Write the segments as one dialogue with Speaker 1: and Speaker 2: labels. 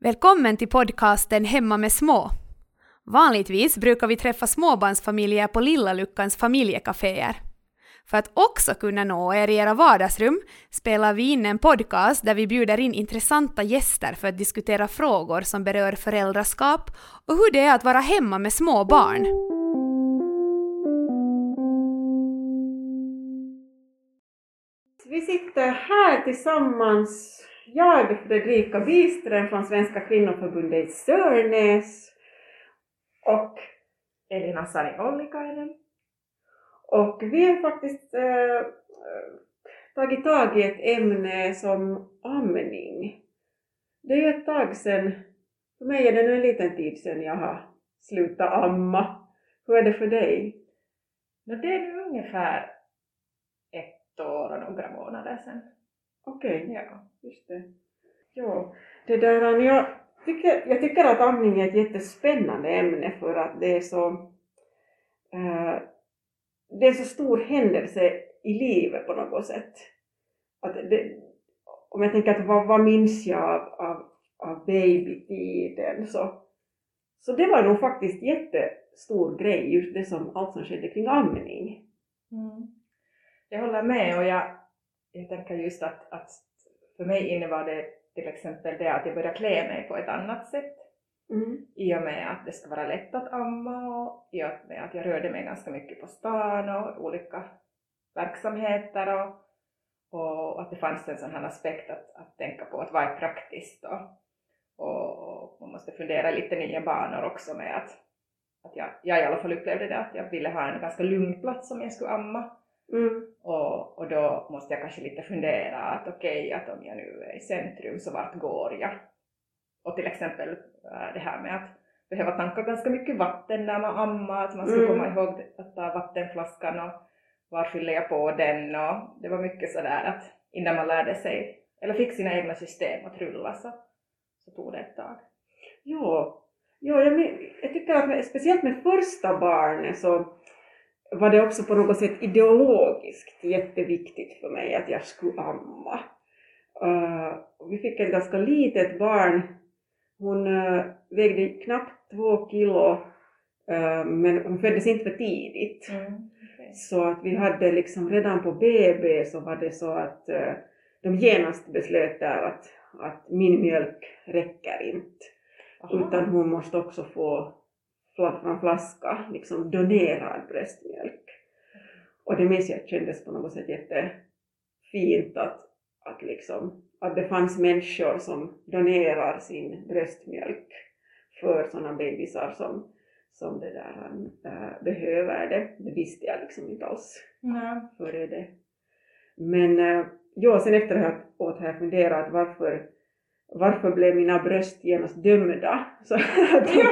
Speaker 1: Välkommen till podcasten Hemma med små. Vanligtvis brukar vi träffa småbarnsfamiljer på Lilla Luckans familjekaféer. För att också kunna nå er i era vardagsrum spelar vi in en podcast där vi bjuder in intressanta gäster för att diskutera frågor som berör föräldraskap och hur det är att vara hemma med små barn.
Speaker 2: Vi sitter här tillsammans, jag Fredrika Biström från Svenska kvinnoförbundet i Sörnäs och
Speaker 3: Elina Sari Ollikainen.
Speaker 2: Och vi har faktiskt äh, tagit tag i ett ämne som amning. Det är ju ett tag sedan, för mig är det nu en liten tid sedan jag har slutat amma. Hur är det för dig?
Speaker 3: No, det är nu ungefär ett år och några månader sedan.
Speaker 2: Okej,
Speaker 3: Ja.
Speaker 2: just det. Jo, det där, jag, tycker, jag tycker att amning är ett jättespännande ämne för att det är så äh, det är en så stor händelse i livet på något sätt. Att det, om jag tänker att vad, vad minns jag av, av, av babytiden så, så det var nog faktiskt jättestor grej just det som allt som skedde kring amning.
Speaker 3: Mm. Jag håller med och jag, jag tänker just att, att för mig innebar det till exempel det att jag började klä mig på ett annat sätt
Speaker 2: Mm.
Speaker 3: i och med att det ska vara lätt att amma och i och med att jag rörde mig ganska mycket på stan och olika verksamheter och, och att det fanns en sån här aspekt att, att tänka på att vad är praktiskt och, och man måste fundera lite nya banor också med att, att jag, jag i alla fall upplevde det att jag ville ha en ganska lugn plats som jag skulle amma
Speaker 2: Mm.
Speaker 3: och, och då måste jag kanske lite fundera att okej, att om jag nu är i centrum så vart går jag? Och till exempel äh, det här med att behöva tanka ganska mycket vatten när man ammar, att man ska
Speaker 2: Mm.
Speaker 3: komma ihåg att ta vattenflaskan och var fyller jag på den och det var mycket sådär att innan man lärde sig eller fick sina egna system att rulla så, så tog det ett tag.
Speaker 2: Jo, jo jag, jag tycker att speciellt med första barnet så var det också på något sätt ideologiskt jätteviktigt för mig att jag skulle amma. Uh, vi fick ett ganska litet barn. Hon uh, vägde knappt två kilo uh, men hon föddes inte för tidigt.
Speaker 3: Okay.
Speaker 2: Så att vi hade liksom redan på BB så var det så att de genast beslöt där att, att min mjölk räcker inte. Utan hon måste också få från flaska, liksom donerad bröstmjölk. Och det minns jag kändes på något sätt jättefint att, att, liksom, att det fanns människor som donerar sin bröstmjölk för sådana bebisar som, som det där, äh, behöver det. Det visste jag liksom inte alls
Speaker 3: Nej.
Speaker 2: före det. Men äh, ja, sen efteråt har jag funderat varför varför blev mina bröst genast dömda? Så att, de,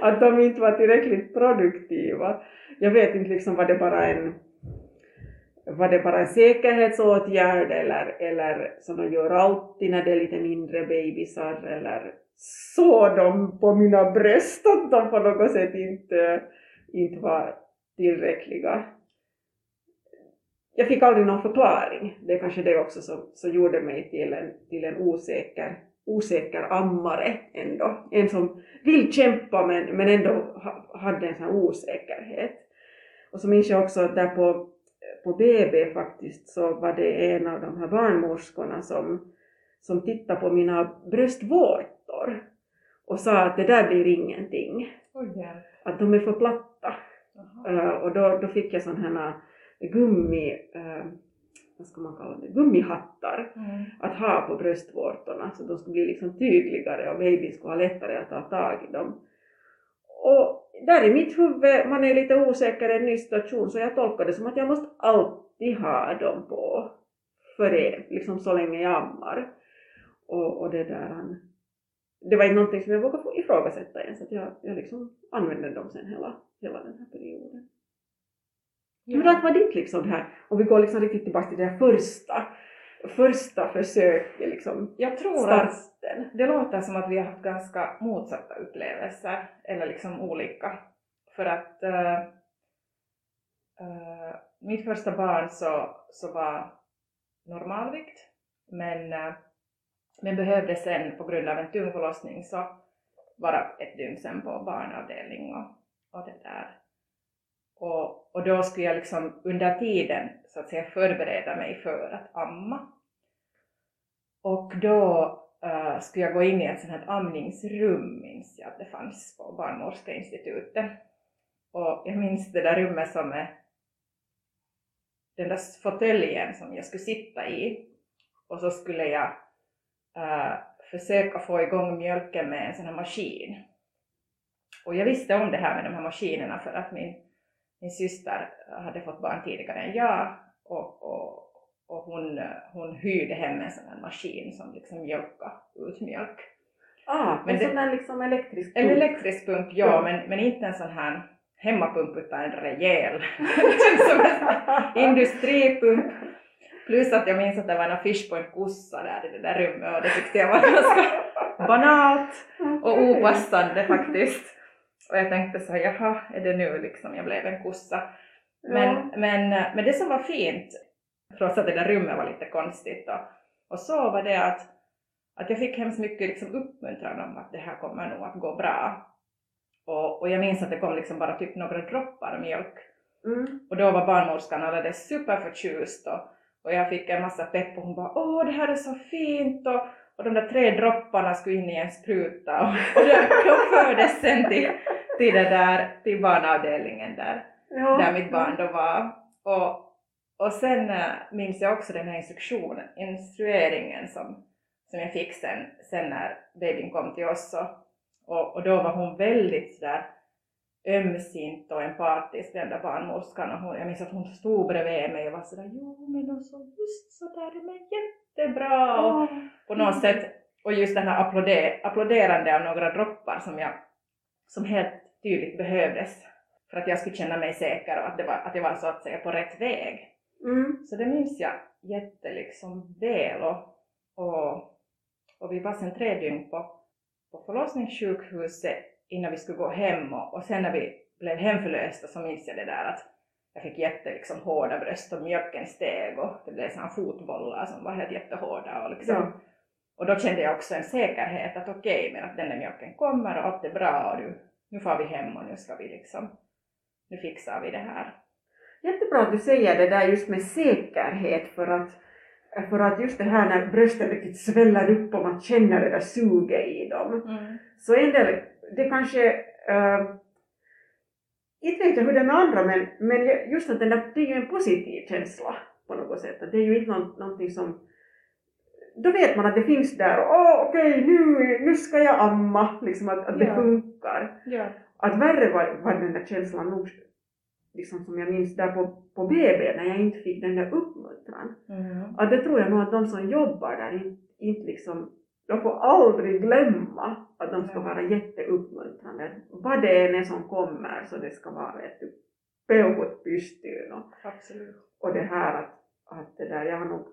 Speaker 2: att de inte var tillräckligt produktiva. Jag vet inte liksom var det bara en var det bara en säkerhetsåtgärd eller, eller som de gör alltid när det är lite mindre bebisar eller såg de på mina bröst att de på något sätt inte, inte var tillräckliga. Jag fick aldrig någon förklaring. Det är kanske det också som, som gjorde mig till en, till en osäker, osäker ammare ändå. En som vill kämpa men, men ändå ha, hade en sån här osäkerhet. Och så minns jag också att där på, på BB faktiskt så var det en av de här barnmorskorna som, som tittade på mina bröstvårtor och sa att det där blir ingenting.
Speaker 3: Oj, ja.
Speaker 2: Att de är för platta. Uh, och då, då fick jag sån här gummi, uh, vad ska man kalla det, gummihattar
Speaker 3: Mm.
Speaker 2: att ha på bröstvårtorna så de skulle bli liksom tydligare och babyn skulle ha lättare att ta tag i dem. Och där i mitt huvud, man är lite osäker i en ny situation så jag tolkar det som att jag måste alltid ha dem på för det, liksom så länge jag ammar. Och, och det där, det var inte någonting som jag vågade ifrågasätta ens, att jag, jag liksom använde dem sen hela, hela den här perioden. Men att var ditt liksom det här, om vi går liksom riktigt tillbaka till det här första, första försöket liksom,
Speaker 3: Jag tror att
Speaker 2: starten.
Speaker 3: det låter som att vi har haft ganska motsatta upplevelser, eller liksom olika. För att äh, äh, mitt första barn så, så var normalvikt, men äh, Men behövde sen på grund av en tung förlossning så vara ett dygn sen på barnavdelning och, och det där. Och, och då skulle jag liksom under tiden så att säga förbereda mig för att amma. Och då uh, skulle jag gå in i ett sånt här amningsrum, minns jag att det fanns på Barnmorskeinstitutet. Och jag minns det där rummet som är den där fåtöljen som jag skulle sitta i och så skulle jag uh, försöka få igång mjölken med en sån här maskin. Och jag visste om det här med de här maskinerna för att min, min syster hade fått barn tidigare än jag och, och, och hon, hon hyrde hem en sån här maskin som liksom mjölkade ut mjölk.
Speaker 2: Ah, men en sån där liksom elektrisk
Speaker 3: pump? En elektrisk pump, ja, ja. Men, men inte en sån här hemmapump utan en rejäl industripump. Plus att jag minns att det var en affisch på en kossa där i det där rummet och det tyckte jag var ganska banalt och opassande faktiskt. Och jag tänkte så här, jaha, är det nu liksom jag blev en kossa? Men, ja. men, men det som var fint, trots att det där rummet var lite konstigt och, och så var det att, att jag fick hemskt mycket liksom uppmuntran om att det här kommer nog att gå bra. Och, och jag minns att det kom liksom bara typ några droppar mjölk. Mm. Och då var barnmorskan alldeles superförtjust och, och jag fick en massa pepp och hon bara åh det här är så fint och, och de där tre dropparna skulle in i en spruta och, och de, de fördes sen till, till, det där, till barnavdelningen där, ja. där mitt barn då var. Och, och sen äh, minns jag också den här instruktionen, instrueringen som, som jag fick sen, sen när babyn kom till oss. Och, och, och då var hon väldigt sådär ömsint och empatisk den där barnmorskan och hon, jag minns att hon stod bredvid mig och var sådär jo men så just sådär, men jättebra och på något sätt och just den här applåder, applåderande av några droppar som jag som helt tydligt behövdes för att jag skulle känna mig säker och att, det var, att jag var så att säga på rätt väg. Mm. Så det minns jag jätte liksom väl och, och, och vi var sen tre dygn på, på förlossningssjukhuset innan vi skulle gå hem och, och sen när vi blev hemförlösta så minns jag det där att jag fick jätte liksom, hårda bröst och mjölken steg och det blev sådana fotbollar som var helt jättehårda och liksom ja. och då kände jag också en säkerhet att okej okay, men att den där mjölken kommer och allt är bra och nu, nu får vi hem och nu ska vi liksom nu fixar vi det här.
Speaker 2: Jättebra att du säger det där just med säkerhet för att för att just det här när brösten riktigt sväller upp och man känner det där suget i dem. Mm. Så en del, det kanske, uh, inte vet jag hur det är med andra men, men just att den där, det är ju en positiv känsla på något sätt. Att det är ju inte något, någonting som då vet man att det finns där och åh okej okay, nu, nu ska jag amma, liksom att, att det ja. funkar. Ja. Att värre var, var den där känslan nog liksom som jag minns där på, på BB när jag inte fick den där uppmuntran. Mm. Att det tror jag nog att de som jobbar där inte, inte liksom, de får aldrig glömma att de ska vara jätteuppmuntrande. Vad det än är som kommer så det ska vara vet du, peukut pystyyn och,
Speaker 3: Absolut.
Speaker 2: och det här att, att det där, jag har nog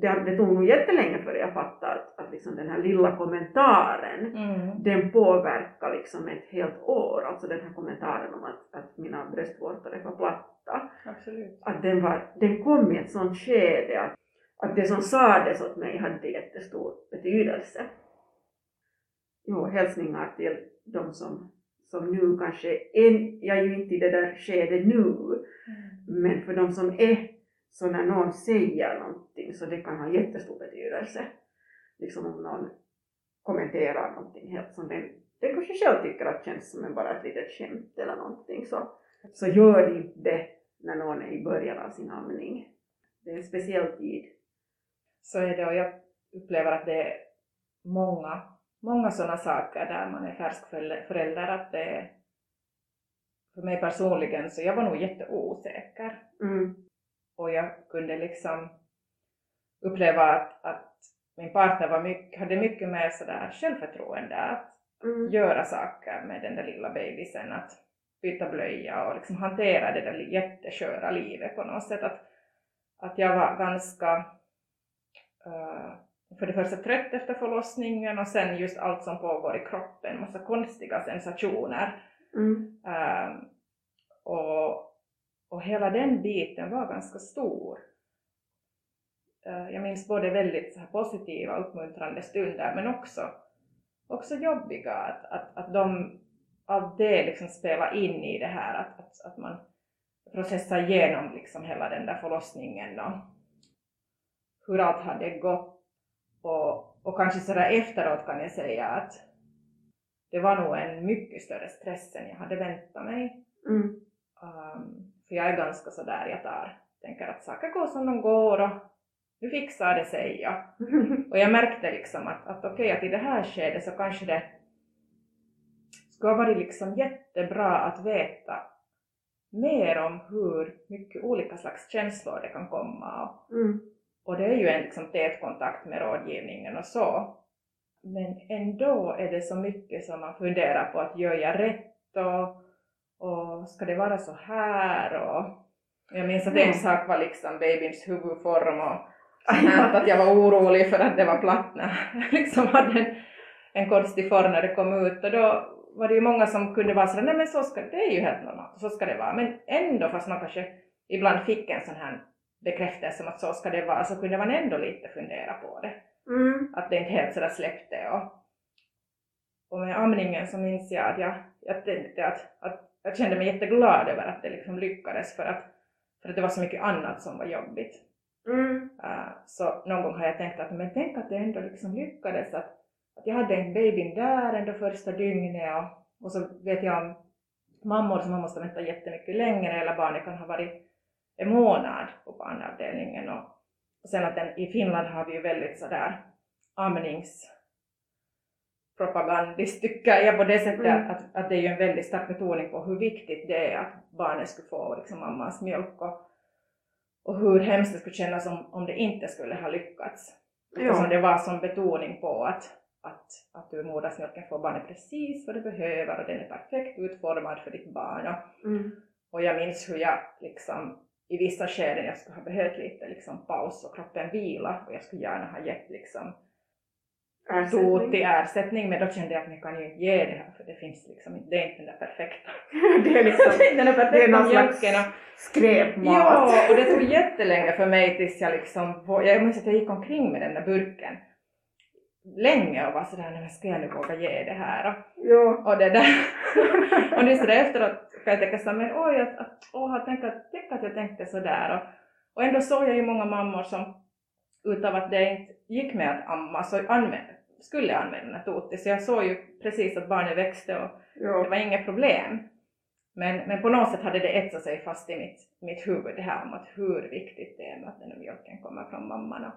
Speaker 2: det, det tog nog jättelänge för jag fattade att, att liksom den här lilla kommentaren mm. den påverkar liksom ett helt år, alltså den här kommentaren om att, att mina bröstvårtor är för platta.
Speaker 3: Absolut.
Speaker 2: Att den, var, den kom i ett sånt skede att, att det som sades åt mig hade jättestor betydelse. Jo, hälsningar till de som, som nu kanske, en, jag är ju inte i det där skedet nu, mm. men för de som är så när någon säger någonting så det kan ha jättestor betydelse. Liksom om någon kommenterar någonting helt som den, den kanske själv tycker att känns som en bara ett litet skämt eller någonting så, så gör inte det när någon är i början av sin amning. Det är en speciell tid.
Speaker 3: Så är det och jag upplever att det är många, många sådana saker där man är färsk förälder att det är för mig personligen så jag var nog jätteosäker. Mm och jag kunde liksom uppleva att, att min partner var mycket, hade mycket mer sådär självförtroende att mm. göra saker med den där lilla bebisen, att byta blöja och liksom hantera det där jättesköra livet på något sätt. Att, att jag var ganska för det första trött efter förlossningen och sen just allt som pågår i kroppen, massa konstiga sensationer. Mm. Uh, och och hela den biten var ganska stor. eh, jag minns både väldigt så här positiva uppmuntrande stunder men också, också jobbiga, att, att, att de, allt det liksom spelar in i det här, att, att, att man processar igenom liksom hela den där förlossningen och hur allt hade gått och, och kanske sådär efteråt kan jag säga att det var nog en mycket större stress än jag hade väntat mig.
Speaker 2: Mm.
Speaker 3: Um, för jag är ganska sådär, jag tar, tänker att saker går som de går och nu fixar det sig. Ja. Och jag märkte liksom att, att okej, okay, att i det här skedet så kanske det skulle ha varit liksom jättebra att veta mer om hur mycket olika slags känslor det kan komma.
Speaker 2: Mm.
Speaker 3: Och det är ju en liksom tät kontakt med rådgivningen och så. Men ändå är det så mycket som man funderar på att gör jag rätt och, och ska det vara så här och jag minns att en sak var liksom babyns huvudform och sånt att jag var orolig för att det var platt när jag liksom hade en, en konstig form när det kom ut och då var det ju många som kunde vara sådär, nej men så ska, det är ju helt normalt, så ska det vara. Men ändå, fast man kanske ibland fick en sån här bekräftelse om att så ska det vara, så kunde man ändå lite fundera på det.
Speaker 2: Mm.
Speaker 3: Att det inte helt sådär släppte. Och, och med amningen så minns jag att jag, jag tänkte att, att jag kände mig jätteglad över att det liksom lyckades för att, för att det var så mycket annat som var jobbigt.
Speaker 2: Mm.
Speaker 3: Uh, så någon gång har jag tänkt att men tänk att det ändå liksom lyckades att, att jag hade en babyn där ändå första dygnet och, och så vet jag om mammor som har måste vänta jättemycket längre eller barnet kan ha varit en månad på barnavdelningen och, och sen att den, i Finland har vi ju väldigt sådär amningspropagandiskt tycker jag på det sättet
Speaker 2: Mm.
Speaker 3: att, att det är ju en väldigt stark betoning på hur viktigt det är att barnet skulle få liksom mammans mjölk och, och hur hemskt det skulle kännas om, om det inte skulle ha lyckats. Eftersom det var som betoning på att, att, att du i modersmjölken får barnet precis vad det behöver och den är perfekt utformad för ditt barn. Och,
Speaker 2: Mm.
Speaker 3: och jag minns hur jag liksom i vissa skeden jag skulle ha behövt lite liksom paus och kroppen vila och jag skulle gärna ha gett liksom
Speaker 2: Ersättning.
Speaker 3: ersättning men då kände jag att jag kan ju inte ge det här för det finns liksom inte, det är inte den där perfekta,
Speaker 2: det är liksom
Speaker 3: den där
Speaker 2: det är
Speaker 3: perfekta
Speaker 2: någon slags skräpmat.
Speaker 3: Ja, och det tog jättelänge för mig tills jag liksom, jag minns att jag gick omkring med den där burken länge och var sådär, nej men ska jag nu våga ge det här?
Speaker 2: Ja.
Speaker 3: och det där. och nu sådär efteråt kan jag tänka såhär, men oj, att, att, åh, tänk, att, tänk att jag tänkte sådär. Och, och ändå såg jag ju många mammor som utav att det inte gick med att amma så använde, skulle använda Tutti. Så jag såg ju precis att barnet växte och det
Speaker 2: Ja.
Speaker 3: var inget problem. Men, men på något sätt hade det etsat sig fast i mitt, mitt huvud det här om att hur viktigt det är med att den mjölken kommer från mamman och,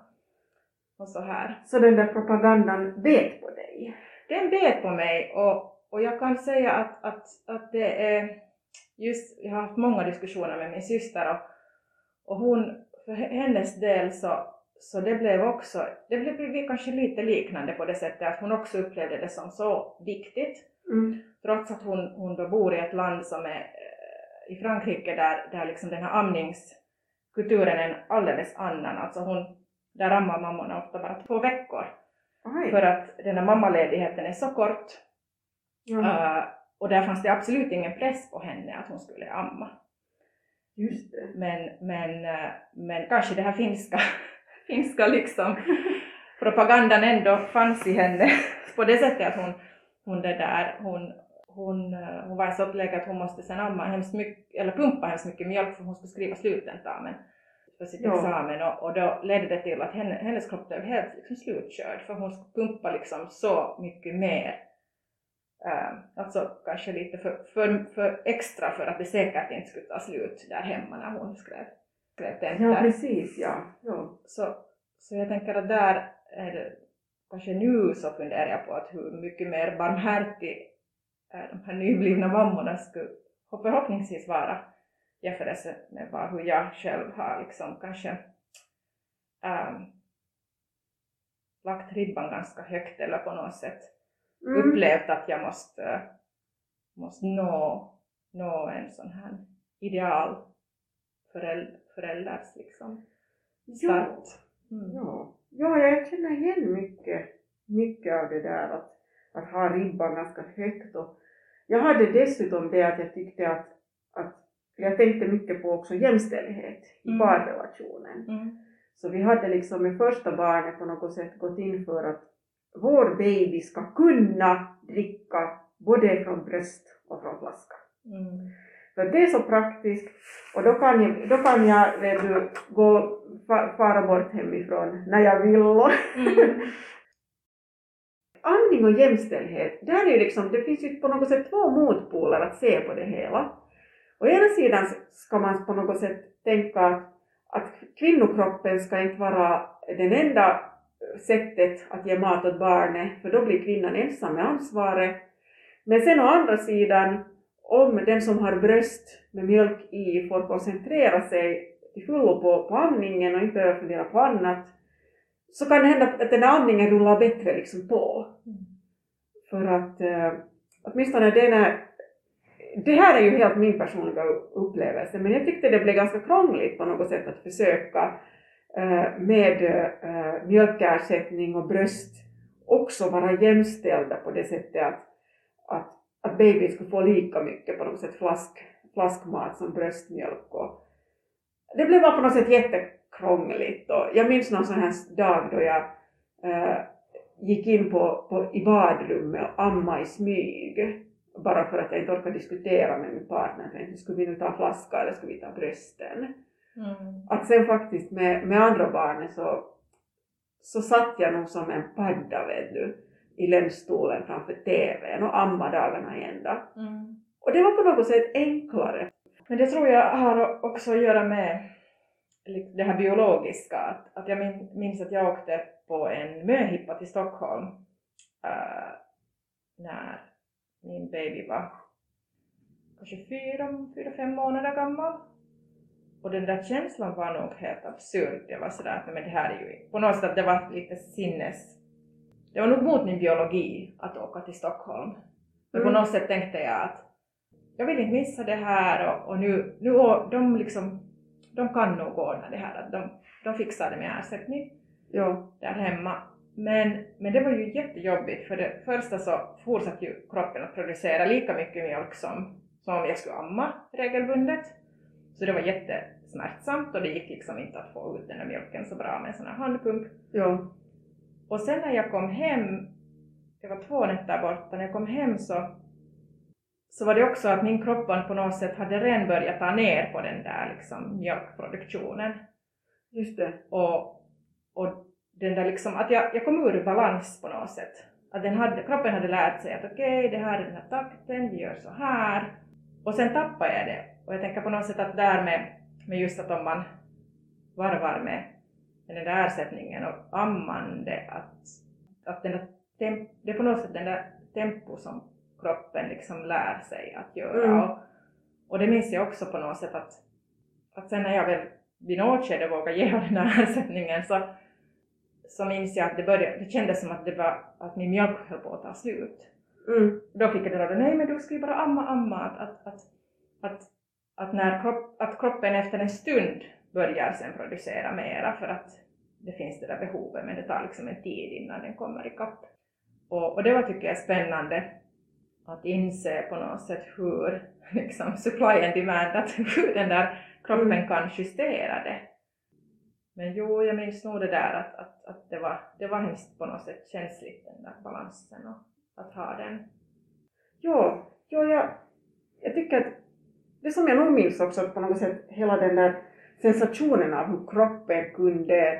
Speaker 3: och så här.
Speaker 2: Så den där propagandan vet på dig.
Speaker 3: Den bet på mig och, och jag kan säga att, att, att det är just, jag har haft många diskussioner med min syster och, och hon, för hennes del så, så det blev också, det blev kanske lite liknande på det sättet att hon också upplevde det som så viktigt
Speaker 2: Mm.
Speaker 3: trots att hon, hon då bor i ett land som är eh, i Frankrike där, där liksom den här amningskulturen är en alldeles annan. Alltså hon, där ammar mammorna ofta bara två veckor
Speaker 2: Oj.
Speaker 3: för att den här mammaledigheten är så kort
Speaker 2: Ja.
Speaker 3: eh, och där fanns det absolut ingen press på henne att hon skulle amma.
Speaker 2: Just det.
Speaker 3: Men, men, eh, men kanske det här finska, finska liksom propagandan ändå fanns i henne på det sättet att hon, hon det där, hon, hon, eh, hon var i så upplägg att hon måste sen amma hemskt mycket, eller pumpa hemskt mycket mjölk för hon skulle skriva sluttentamen för sitt
Speaker 2: Ja.
Speaker 3: examen och, och då ledde det till att henne, hennes kropp blev helt liksom slutkörd för hon skulle pumpa liksom så mycket mer alltså kanske lite för, för, för extra för att det säkert inte skulle ta slut där hemma när hon skrev, skrev tentor.
Speaker 2: Ja, precis ja. ja.
Speaker 3: så, så jag tänker att där är det, kanske nu så funderar jag på att hur mycket mer barmhärtig eh, de här nyblivna mammorna skulle förhoppningsvis vara jämförelse med vad, hur jag själv har liksom kanske ehm, lagt ribban ganska högt eller på något sätt
Speaker 2: Mm.
Speaker 3: upplevt att jag måste, måste nå, nå en sån här ideal förälders, förälders liksom
Speaker 2: Ja.
Speaker 3: start. Mm.
Speaker 2: Ja. ja, jag känner igen mycket, mycket av det där att, att ha ribban ganska högt. Och jag hade dessutom det att jag tyckte att, att jag tänkte mycket på också jämställdhet i
Speaker 3: Mm.
Speaker 2: parrelationen.
Speaker 3: Mm.
Speaker 2: Så vi hade liksom med första barnet på något sätt gått in för att vår baby ska kunna dricka både från bröst och från flaska.
Speaker 3: Mm.
Speaker 2: För det är så praktiskt och då kan jag, då kan jag vet du, gå, fara bort hemifrån när jag vill. Mm. Andning och jämställdhet, där är liksom, det finns ju på något sätt två motpoler att se på det hela. Å ena sidan ska man på något sätt tänka att, att kvinnokroppen ska inte vara den enda sättet att ge mat åt barnet, för då blir kvinnan ensam med ansvaret. Men sen å andra sidan, om den som har bröst med mjölk i får koncentrera sig till fullo på, på amningen och inte behöver fundera på annat, så kan det hända att den där amningen rullar bättre liksom på. Mm. För att eh, åtminstone den är, det här är ju helt min personliga upplevelse, men jag tyckte det blev ganska krångligt på något sätt att försöka Eh, med eh, mjölkersättning och bröst också vara jämställda på det sättet att, att, att babyn skulle få lika mycket på något sätt flask, flaskmat som bröstmjölk. Och det blev bara på något sätt jättekrångligt och jag minns någon sån här dag då jag äh, gick in på, på, i badrummet och amma i smyg bara för att jag inte orkade diskutera med min partner. Skulle vi nu ta flaska eller skulle vi ta brösten? Mm. Att sen faktiskt med, med andra barnen så, så satt jag nog som en padda vet du, i länsstolen framför TVn och amma dagarna i ända. Mm. Och det var på något sätt enklare.
Speaker 3: Men det tror jag har också att göra med det här biologiska. Att, att jag minns att jag åkte på en möhippa till Stockholm äh, när min baby var kanske fyra, fyra, fem månader gammal. Och den där känslan var nog helt absurd. Det var sådär att men det här är ju på något sätt det var lite sinnes... Det var nog mot min biologi att åka till Stockholm. Men mm. på något sätt tänkte jag att jag vill inte missa det här och, och nu, nu de liksom, de kan nog ordna det här, att de, de fixar det med ersättning
Speaker 2: ja.
Speaker 3: där hemma. Men, men det var ju jättejobbigt för det första så fortsatte ju kroppen att producera lika mycket mjölk som, som om jag skulle amma regelbundet. Så det var jättesmärtsamt och det gick liksom inte att få ut den där mjölken så bra med en sån här handpump.
Speaker 2: Ja.
Speaker 3: Och sen när jag kom hem, det var två nätter borta, när jag kom hem så, så var det också att min kropp på något sätt hade redan börjat ta ner på den där liksom mjölkproduktionen.
Speaker 2: Just det.
Speaker 3: Och, och den där liksom, att jag, jag kom ur balans på något sätt. Att den hade, kroppen hade lärt sig att okej, okay, det här är den här takten, vi gör så här. Och sen tappade jag det. Och jag tänker på något sätt att där med just att om man varvar med, med den där ersättningen och ammande, att, att den där temp, det är på något sätt den där tempo som kroppen liksom lär sig att göra. Mm. Och, och det minns jag också på något sätt att, att sen när jag väl vid något skede vågade ge den här ersättningen så så minns jag att det, började, det kändes som att, det var, att min mjölk höll på att ta slut.
Speaker 2: Mm.
Speaker 3: Då fick jag det rådet, nej men du ska ju bara amma, amma. Att, att, att, att, att, när kropp, att kroppen efter en stund börjar sen producera mera för att det finns det där behovet men det tar liksom en tid innan den kommer ikapp. Och, och det var tycker jag spännande att inse på något sätt hur liksom supply and demand, att hur den där kroppen mm. kan justera det. Men jo, jag minns nog det där att, att, att det, var, det var hemskt på något sätt känsligt den där balansen och att ha den.
Speaker 2: Jo, jo jag, jag tycker att det som jag nog minns också på något sätt hela den där sensationen av hur kroppen kunde,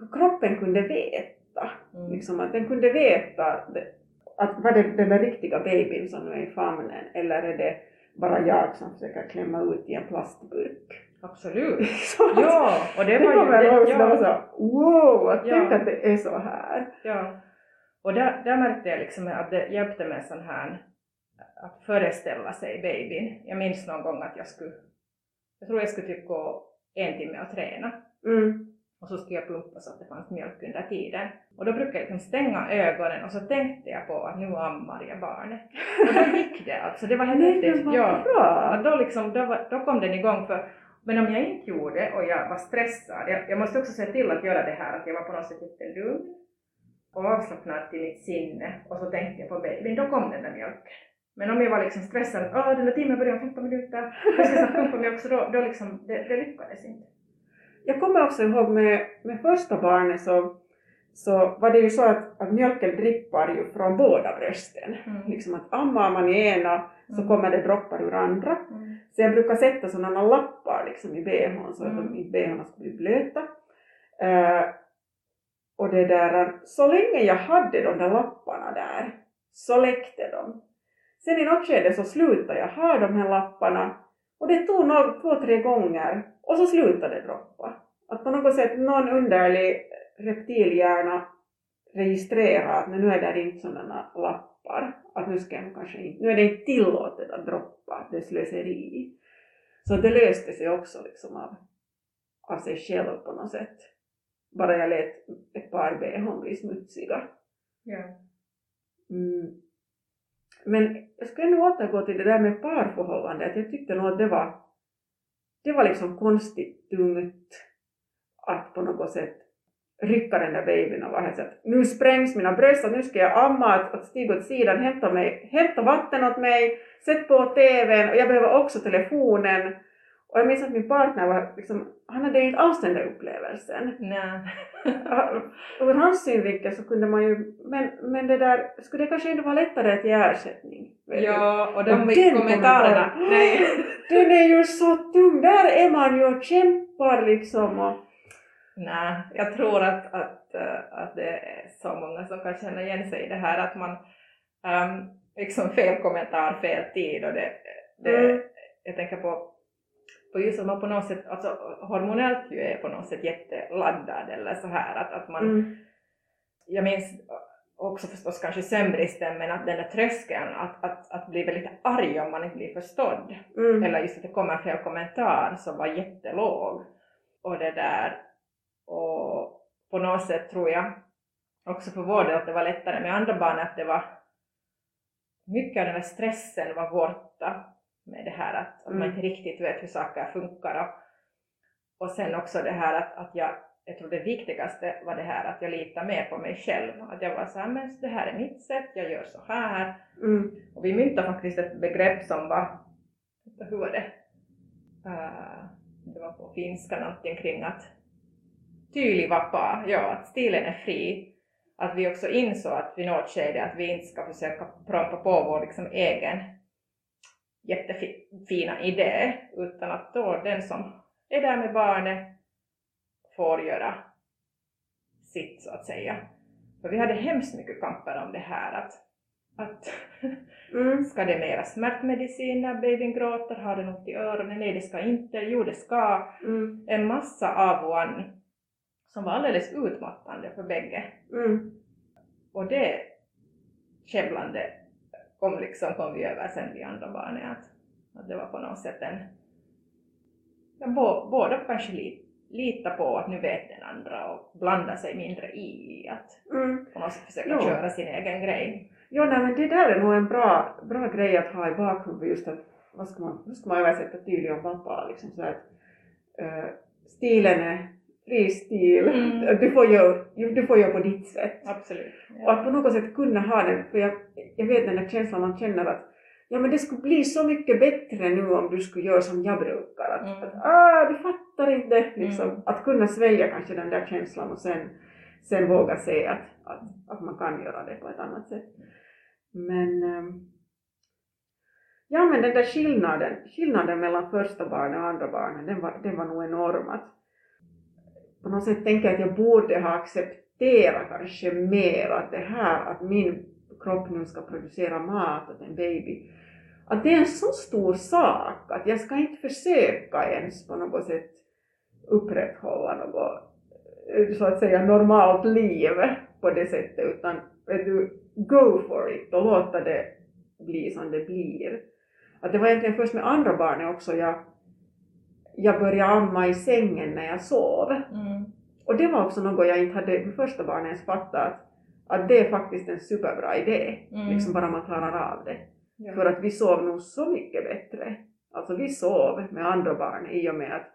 Speaker 2: hur kroppen kunde veta. Mm. Liksom att den kunde veta att var det den där riktiga babyn som nu är i famnen eller är det bara jag som försöker klämma ut i en plastburk.
Speaker 3: Absolut. ja, och det,
Speaker 2: det
Speaker 3: var ju...
Speaker 2: Det, också, ja. var så wow, att ja. tänk att det är så här.
Speaker 3: Ja, och där, där märkte jag liksom att det hjälpte med sån här att föreställa sig babyn. Jag minns någon gång att jag skulle, jag tror jag skulle typ gå en timme och träna.
Speaker 2: Mm.
Speaker 3: Och så skulle jag pumpa så att det fanns mjölk under tiden. Och då brukade jag liksom stänga ögonen och så tänkte jag på att nu ammar jag barnet. Och då gick det alltså, det var helt häftigt.
Speaker 2: Ja, bra.
Speaker 3: Då, liksom, då, då kom den igång för men om jag inte gjorde och jag var stressad, jag, jag måste också se till att göra det här att jag var på något sätt lite lugn och avslappnad till mitt sinne och så tänkte jag på babyn, då kom den där mjölken. Men om jag var liksom stressad, åh den där timmen börjar om 15 minuter, jag ska snart pumpa mjölk, så då, då liksom, det, det lyckades inte.
Speaker 2: Jag kommer också ihåg med, med första barnet så, så var det ju så att, att mjölken drippar ju från båda brösten.
Speaker 3: Mm.
Speaker 2: Liksom att ammar man i ena så
Speaker 3: Mm.
Speaker 2: kommer det droppar ur andra.
Speaker 3: Mm.
Speaker 2: Så jag brukar sätta sådana lappar liksom i bhn så att
Speaker 3: Mm.
Speaker 2: inte bhn ska bli blöta. Eh, och det där, så länge jag hade de där lapparna där så läckte de. Sen i något skede så slutade jag ha de här lapparna och det tog nog två, tre gånger och så slutade det droppa. Att på något sätt någon underlig reptilhjärna registrera att nu är det inte sådana lappar, att nu ska jag kanske inte, nu är det inte tillåtet att droppa, det är slöseri. Så det löste sig också liksom av, av sig själv på något sätt. Bara jag lät ett par bhn bli smutsiga.
Speaker 3: Ja.
Speaker 2: Mm. Men jag ska ändå återgå till det där med parförhållandet. Jag tyckte nog att det var, det var liksom konstigt tungt att på något sätt rycka den där babyn och vara helt så att nu sprängs mina bröst, att nu ska jag amma, att, att stiga åt sidan, hämta, mig, hämta vatten åt mig, sätt på TVn och jag behöver också telefonen. Och jag minns att min partner var liksom, han hade inte alls den där upplevelsen.
Speaker 3: Nej.
Speaker 2: Ur hans synvinkel så kunde man ju, men, men det där, skulle det kanske inte vara lättare att ge ersättning?
Speaker 3: Ja, och
Speaker 2: Och
Speaker 3: de
Speaker 2: den
Speaker 3: kommentarerna. Nej.
Speaker 2: Den är ju så tung, där är man ju och kämpar liksom och
Speaker 3: Nej, jag tror att, att, eh, att det är så många som kan känna igen sig i det här att man um, liksom fel kommentar, fel tid och det, det
Speaker 2: Mm.
Speaker 3: jag tänker på, på just att man på något sätt, alltså hormonellt ju är på något sätt jätteladdad eller så här att, att man,
Speaker 2: mm,
Speaker 3: jag minns också förstås kanske sömnbristen men att den där tröskeln att, att, att bli väldigt arg om man inte blir förstådd.
Speaker 2: Mm,
Speaker 3: eller just att det kommer fel kommentar som var jättelåg. Och det där, och på något sätt tror jag också för vår del att det var lättare med andra barn att det var mycket av den där stressen var borta med det här att, att man
Speaker 2: Mm.
Speaker 3: inte riktigt vet hur saker funkar och, och sen också det här att, att jag, jag tror det viktigaste var det här att jag litar mer på mig själv. Att jag var så här, men det här är mitt sätt, jag gör så här.
Speaker 2: mm,
Speaker 3: Och vi myntade faktiskt ett begrepp som var, hur var det? Uh, det var på finska någonting kring att tydlig vapaa, ja att stilen är fri. Att vi också insåg att vid något skede att vi inte ska försöka prompa på vår liksom egen jättefina idé utan att då den som är där med barnet får göra sitt så att säga. För vi hade hemskt mycket kamper om det här att, att
Speaker 2: mm,
Speaker 3: Ska det mera smärtmedicin när babyn gråter? Har den ont i öronen? Nej, det ska inte. Jo, det ska.
Speaker 2: mm,
Speaker 3: En massa av och an som var alldeles utmattande för bägge.
Speaker 2: mm,
Speaker 3: Och det käbblande kom, liksom, kom vi över sen vi andra barnen att, att det var på något sätt en... Ja, bå, båda kanske li, lita på att nu vet den andra och blanda sig mindre i att
Speaker 2: mm.
Speaker 3: på något sätt försöka
Speaker 2: Jo.
Speaker 3: köra sin egen grej.
Speaker 2: Jo, nej, men det där är nog en bra, bra grej att ha i bakhuvudet just att, vad ska man, hur ska man översätta tydlig och pappa liksom så att eh, stilen är fri stil,
Speaker 3: Mm.
Speaker 2: du, får göra, du får göra på ditt sätt.
Speaker 3: Absolut.
Speaker 2: Och att på något sätt kunna ha den, för jag, jag vet den där känslan man känner att ja men det skulle bli så mycket bättre nu om du skulle göra som jag brukar. Att,
Speaker 3: Mm.
Speaker 2: att ah, du fattar inte liksom.
Speaker 3: Mm.
Speaker 2: Att kunna svälja kanske den där känslan och sen, sen våga se att, att, att man kan göra det på ett annat sätt. Men ehm, ja men den där skillnaden, skillnaden mellan första barnet och andra barnet, den var, den var nog enorm. Att, på något sätt tänker jag att jag borde ha accepterat kanske mer att det här att min kropp nu ska producera mat åt en baby, att det är en så stor sak att jag ska inte försöka ens på något sätt upprätthålla något eh, så att säga normalt liv på det sättet utan vet du, go for it och låta det bli som det blir. Att det var egentligen först med andra barnet också jag, jag började amma i sängen när jag sov.
Speaker 3: Mm.
Speaker 2: Och det var också något jag inte hade med första barnet ens fattat att, det är faktiskt en superbra idé,
Speaker 3: Mm.
Speaker 2: liksom bara man klarar av det.
Speaker 3: Ja.
Speaker 2: För att vi sov nog så mycket bättre. Alltså vi sov med andra barn i och med att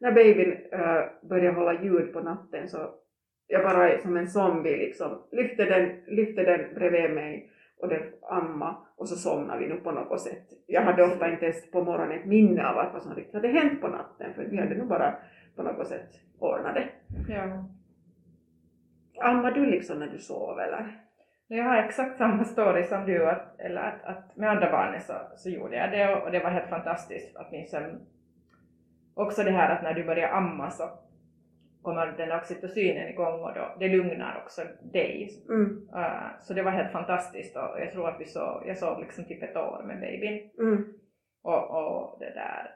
Speaker 2: när babyn äh, började hålla ljud på natten så jag bara som en zombie liksom lyfte den, lyfte den bredvid mig och den amma och så somnade vi nu på något sätt. Jag hade ofta inte ens på morgonen ett minne av att vad som riktigt hade hänt på natten för vi hade nog bara på något sätt ordna det.
Speaker 3: Ja.
Speaker 2: Ammar du liksom när du sov eller?
Speaker 3: Jag har exakt samma story som du, att, eller att, att med andra barnen så, så gjorde jag det och, och det var helt fantastiskt att min sömn också det här att när du börjar amma så kommer den oxytocinen igång och då, det lugnar också dig.
Speaker 2: Mm.
Speaker 3: Uh, så det var helt fantastiskt och jag tror att vi sov, jag sov liksom typ ett år med babyn.
Speaker 2: Mm.
Speaker 3: Och, och det där,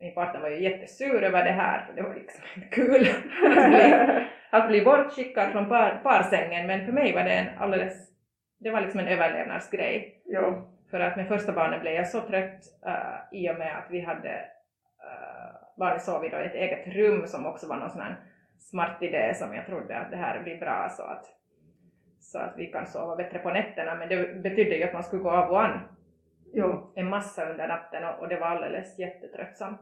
Speaker 3: min partner var ju jättesur över det här för det var liksom inte kul att bli, att bli bortskickad från par, parsängen men för mig var det en alldeles, det var liksom en överlevnadsgrej.
Speaker 2: Jo.
Speaker 3: För att med första barnet blev jag så trött uh, i och med att vi hade uh, barnen sov i då i ett eget rum som också var någon sån här smart idé som jag trodde att det här blir bra så att, så att vi kan sova bättre på nätterna men det betydde ju att man skulle gå av och an
Speaker 2: jo,
Speaker 3: en massa under natten och, och det var alldeles jättetröttsamt.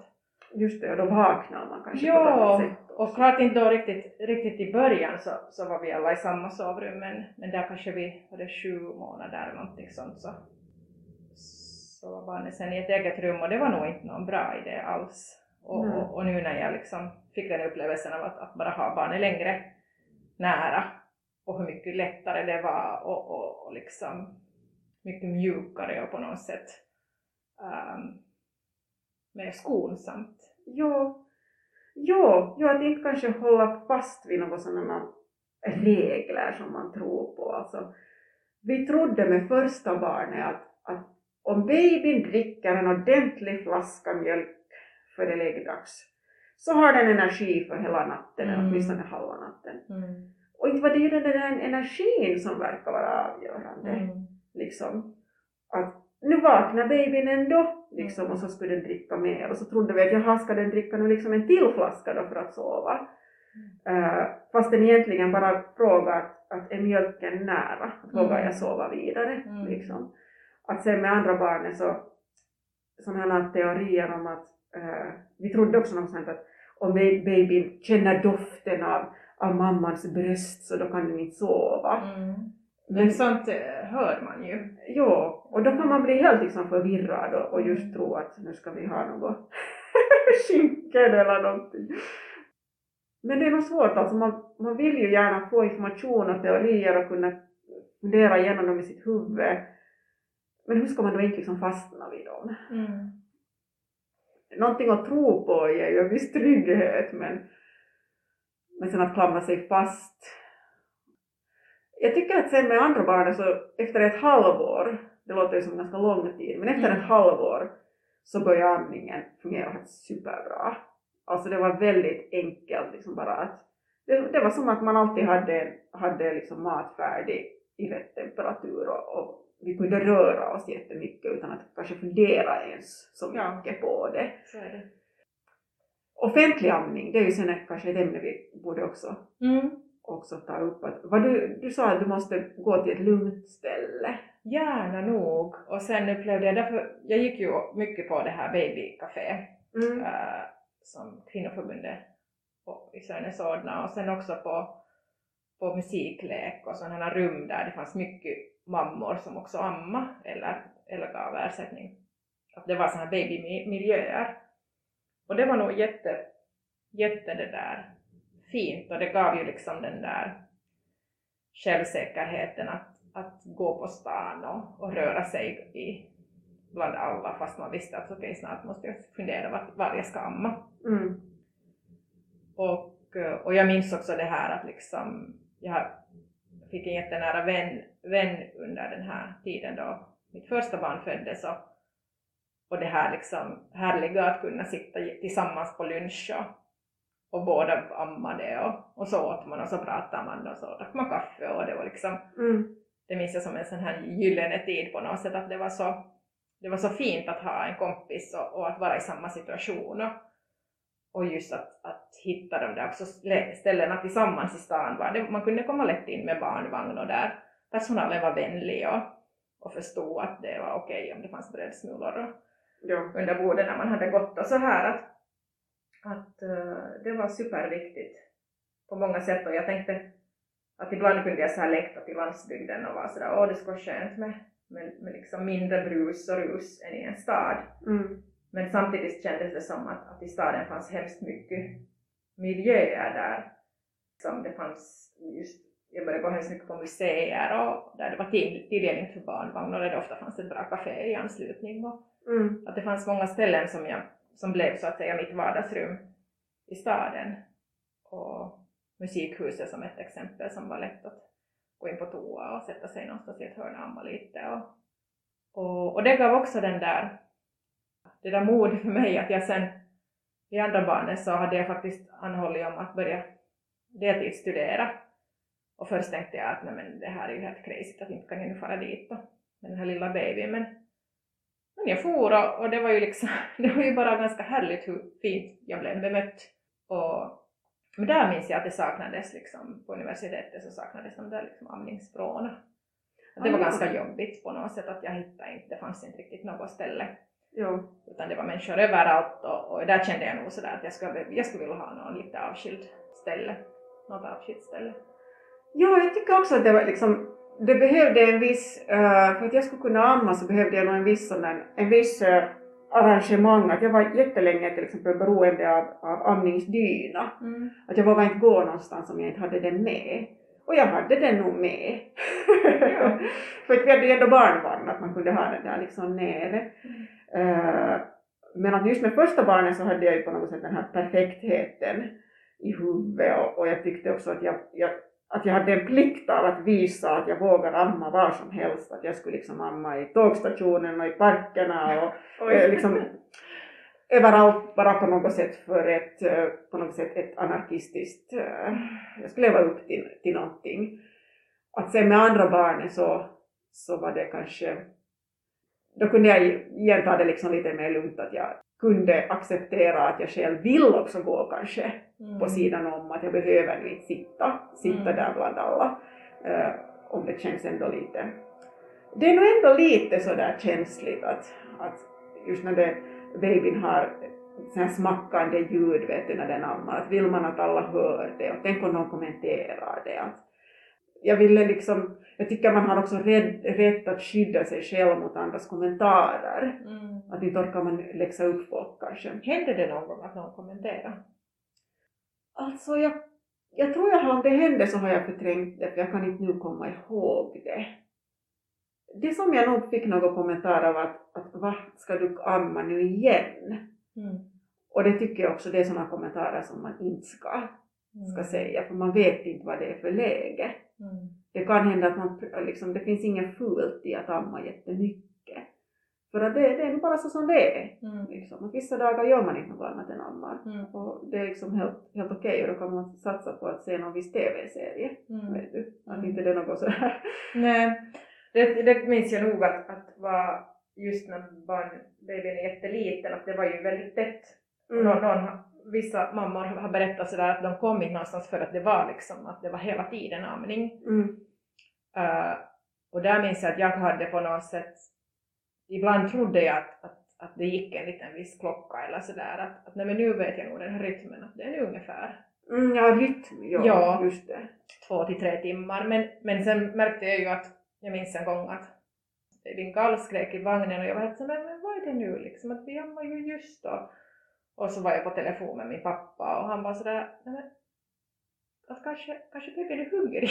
Speaker 2: just det, och då vaknar man kanske på ett annat sätt.
Speaker 3: och klart inte då riktigt, riktigt i början så, så var vi alla i samma sovrum men, men där kanske vi hade sju månader eller någonting sånt så, så var barnet sen i ett eget rum och det var nog inte någon bra idé alls. Och,
Speaker 2: Nej.
Speaker 3: och, och nu när jag liksom fick den upplevelsen av att, att bara ha barnet längre nära och hur mycket lättare det var och, och, och liksom mycket mjukare och på något sätt um, mer skonsamt.
Speaker 2: Jo, jo, jo, att inte kanske hålla fast vid några sådana regler som man tror på. Alltså, vi trodde med första barnet att, att om babyn dricker en ordentlig flaska mjölk före läggdags så har den energi för hela natten, eller
Speaker 3: Mm.
Speaker 2: åtminstone halva natten.
Speaker 3: Mm.
Speaker 2: Och inte var det ju den där energin som verkar vara avgörande.
Speaker 3: Mm.
Speaker 2: Liksom. Att nu vaknar babyn ändå, liksom, och så skulle den dricka mer. Och så trodde vi att jaha, ska den dricka nu liksom en till flaska då för att sova? Uh, fast den egentligen bara frågar att, är mjölken nära? Vågar
Speaker 3: Mm.
Speaker 2: jag sova vidare?
Speaker 3: Mm.
Speaker 2: Liksom. Att sen med andra barnen så sådana här teorier om att eh, vi trodde också något sånt att om ba- babyn känner doften av, av mammans bröst så då kan den inte sova.
Speaker 3: Mm.
Speaker 2: Men,
Speaker 3: Men sånt eh, hör man ju.
Speaker 2: jo, och då kan man bli helt liksom förvirrad och, och just
Speaker 3: Mm.
Speaker 2: tro att nu ska vi ha något skinken eller någonting. Men det är nog svårt alltså, man, man vill ju gärna få information och teorier och kunna fundera igenom dem i sitt huvud. Men hur ska man då inte liksom fastna vid dem?
Speaker 3: Mm.
Speaker 2: Någonting att tro på ger ju en viss trygghet men, men sen att klamra sig fast. Jag tycker att sen med andra barnen så efter ett halvår, det låter ju som ganska lång tid, men efter
Speaker 3: Mm.
Speaker 2: ett halvår så började andningen fungera superbra. Alltså det var väldigt enkelt liksom bara att det, det var som att man alltid hade, hade liksom mat färdig i rätt temperatur och, och vi kunde röra oss jättemycket utan att kanske fundera ens så
Speaker 3: Ja.
Speaker 2: mycket på det.
Speaker 3: Det.
Speaker 2: Offentlig amning, det är ju sen kanske ett ämne vi borde också,
Speaker 3: Mm.
Speaker 2: också ta upp. Att, vad du, du sa att du måste gå till ett lugnt ställe.
Speaker 3: Gärna nog. Och sen upplevde jag, därför, jag gick ju mycket på det här babycafé
Speaker 2: Mm.
Speaker 3: äh, som kvinnoförbundet i Sörnäs ordnade och sen också på, på musiklek och sådana rum där det fanns mycket mammor som också amma eller, eller gav ersättning. Att det var sådana babymiljöer. Och det var nog jätte, jätte det där fint och det gav ju liksom den där självsäkerheten att, att gå på stan och, och röra sig i, bland alla fast man visste att okej snart måste jag fundera var, var jag ska amma.
Speaker 2: Mm.
Speaker 3: Och, och jag minns också det här att liksom jag fick en jättenära vän, vän under den här tiden då mitt första barn föddes och, och det här liksom härliga att kunna sitta tillsammans på lunch och, och båda ammade och, och så åt man och så pratade man och så drack man kaffe och det var liksom
Speaker 2: Mm.
Speaker 3: det minns jag som en sån här gyllene tid på något sätt att det var så, det var så fint att ha en kompis och, och att vara i samma situation och, och just att, att hitta de där också ställena tillsammans i stan. Var det, man kunde komma lätt in med barnvagn och där personalen var vänlig och, och förstod att det var okej om det fanns brödsmulor och,
Speaker 2: Ja.
Speaker 3: under bordet när man hade gått och så här att, att eh, det var superviktigt på många sätt och jag tänkte att ibland kunde jag så här längta till landsbygden och vara sådär åh det skulle vara skönt med, med, med liksom mindre brus och rus än i en stad
Speaker 2: Mm.
Speaker 3: men samtidigt kändes det som att, att i staden fanns hemskt mycket miljöer där som det fanns just, jag började gå hemskt mycket på museer och där det var tillgängligt för barnvagn och där det ofta fanns ett bra café i anslutning och mm. att det fanns många ställen som, jag, som blev så att säga mitt vardagsrum i staden och musikhuset som ett exempel som var lätt att gå in på toa och sätta sig någonstans i ett hörn och amma lite och, och, och det gav också den där det där modet för mig att jag sen i andra barnet så hade jag faktiskt anhållit om att börja deltidsstudera. Och först tänkte jag att nej men det här är ju helt crazy att inte kan jag nu fara dit då, med den här lilla babyn. Men, men jag for och, och det var ju liksom, det var ju bara ganska härligt hur fint jag blev bemött. Och, men där minns jag att det saknades liksom, på universitetet så saknades de där liksom amningsspråna. Det var ganska jobbigt på något sätt att jag hittade inte, det fanns inte riktigt något ställe
Speaker 2: Jo.
Speaker 3: Utan det var människor överallt och, och där kände jag nog sådär att jag skulle, jag skulle vilja ha någon lite avskild ställe. Något avskilt ställe.
Speaker 2: Ja, jag tycker också att det var liksom, det behövde en viss, uh, för att jag skulle kunna amma så behövde jag nog en viss sån där, en viss uh, arrangemang, att jag var jättelänge till exempel beroende av, av amningsdyna. Mm. Att jag vågade inte gå någonstans om jag inte hade den med. Och jag hade den nog med. Ja. för att vi hade ju ändå barnvagn, att man kunde ha den där liksom nere. Mm. Uh, men att just med första barnet så hade jag ju på något sätt den här perfektheten i huvudet och, och jag tyckte också att jag, jag, att jag hade en plikt av att visa att jag vågar amma var som helst, att jag skulle liksom amma i tågstationen och i parkerna och eh, liksom överallt bara på något sätt för ett, eh, på något sätt ett anarkistiskt, eh, jag skulle leva upp till, till någonting. Att sen med andra barnen så, så var det kanske, då kunde jag igen ta det liksom lite mer lugnt att jag kunde acceptera att jag själv vill också gå kanske mm. på sidan om, att jag behöver inte sitta, sitta mm. där bland alla, uh, om det känns ändå lite. Det är nog ändå lite sådär känsligt att, att just när det, babyn har sån här smackande ljud vet du, när den ammar, att vill man att alla hör det och tänk om någon kommenterar det. Att jag ville liksom, jag tycker man har också rätt, rätt att skydda sig själv mot andras kommentarer. Mm. Att inte orkar man läxa upp folk kanske.
Speaker 3: Händer det någon gång att någon kommenterar?
Speaker 2: Alltså jag, jag tror jag har, om det hände så har jag förträngt det för jag kan inte nu komma ihåg det. Det som jag nog fick några kommentarer av att, att vad ska du amma nu igen? Mm. Och det tycker jag också det är sådana kommentarer som man inte ska, ska mm. säga för man vet inte vad det är för läge. Mm. Det kan hända att man, liksom, det finns inget fult i att amma jättemycket. För att det, det är bara så som det är. Mm. Liksom. Att vissa dagar gör man inte något annat än ammar. Mm. Och det är liksom helt, helt okej och då kan man satsa på att se någon viss TV-serie. Mm. Vet du? Att mm. inte det är något sådär.
Speaker 3: Nej, det, det minns jag nog att, att var just när barnbabyn är jätteliten att det var ju väldigt tätt. Mm. Någon, någon, vissa mammor har berättat sådär att de kom inte någonstans för att det var liksom att det var hela tiden amning. Mm. Uh, och där minns jag att jag hade på något sätt, ibland trodde jag att, att, att det gick en liten viss klocka eller sådär att, att nej men nu vet jag nog den här rytmen att det är nu ungefär
Speaker 2: Mm, ja, rytm, ja, ja, just det.
Speaker 3: Två till tre timmar. Men, men sen märkte jag ju att, jag minns en gång att din gallskrek i vagnen och jag var helt så men, men vad är det nu liksom, att vi ammar ju just då. Och så var jag på telefon med min pappa och han var sådär, nej men kanske, kanske bebisen är hungrig.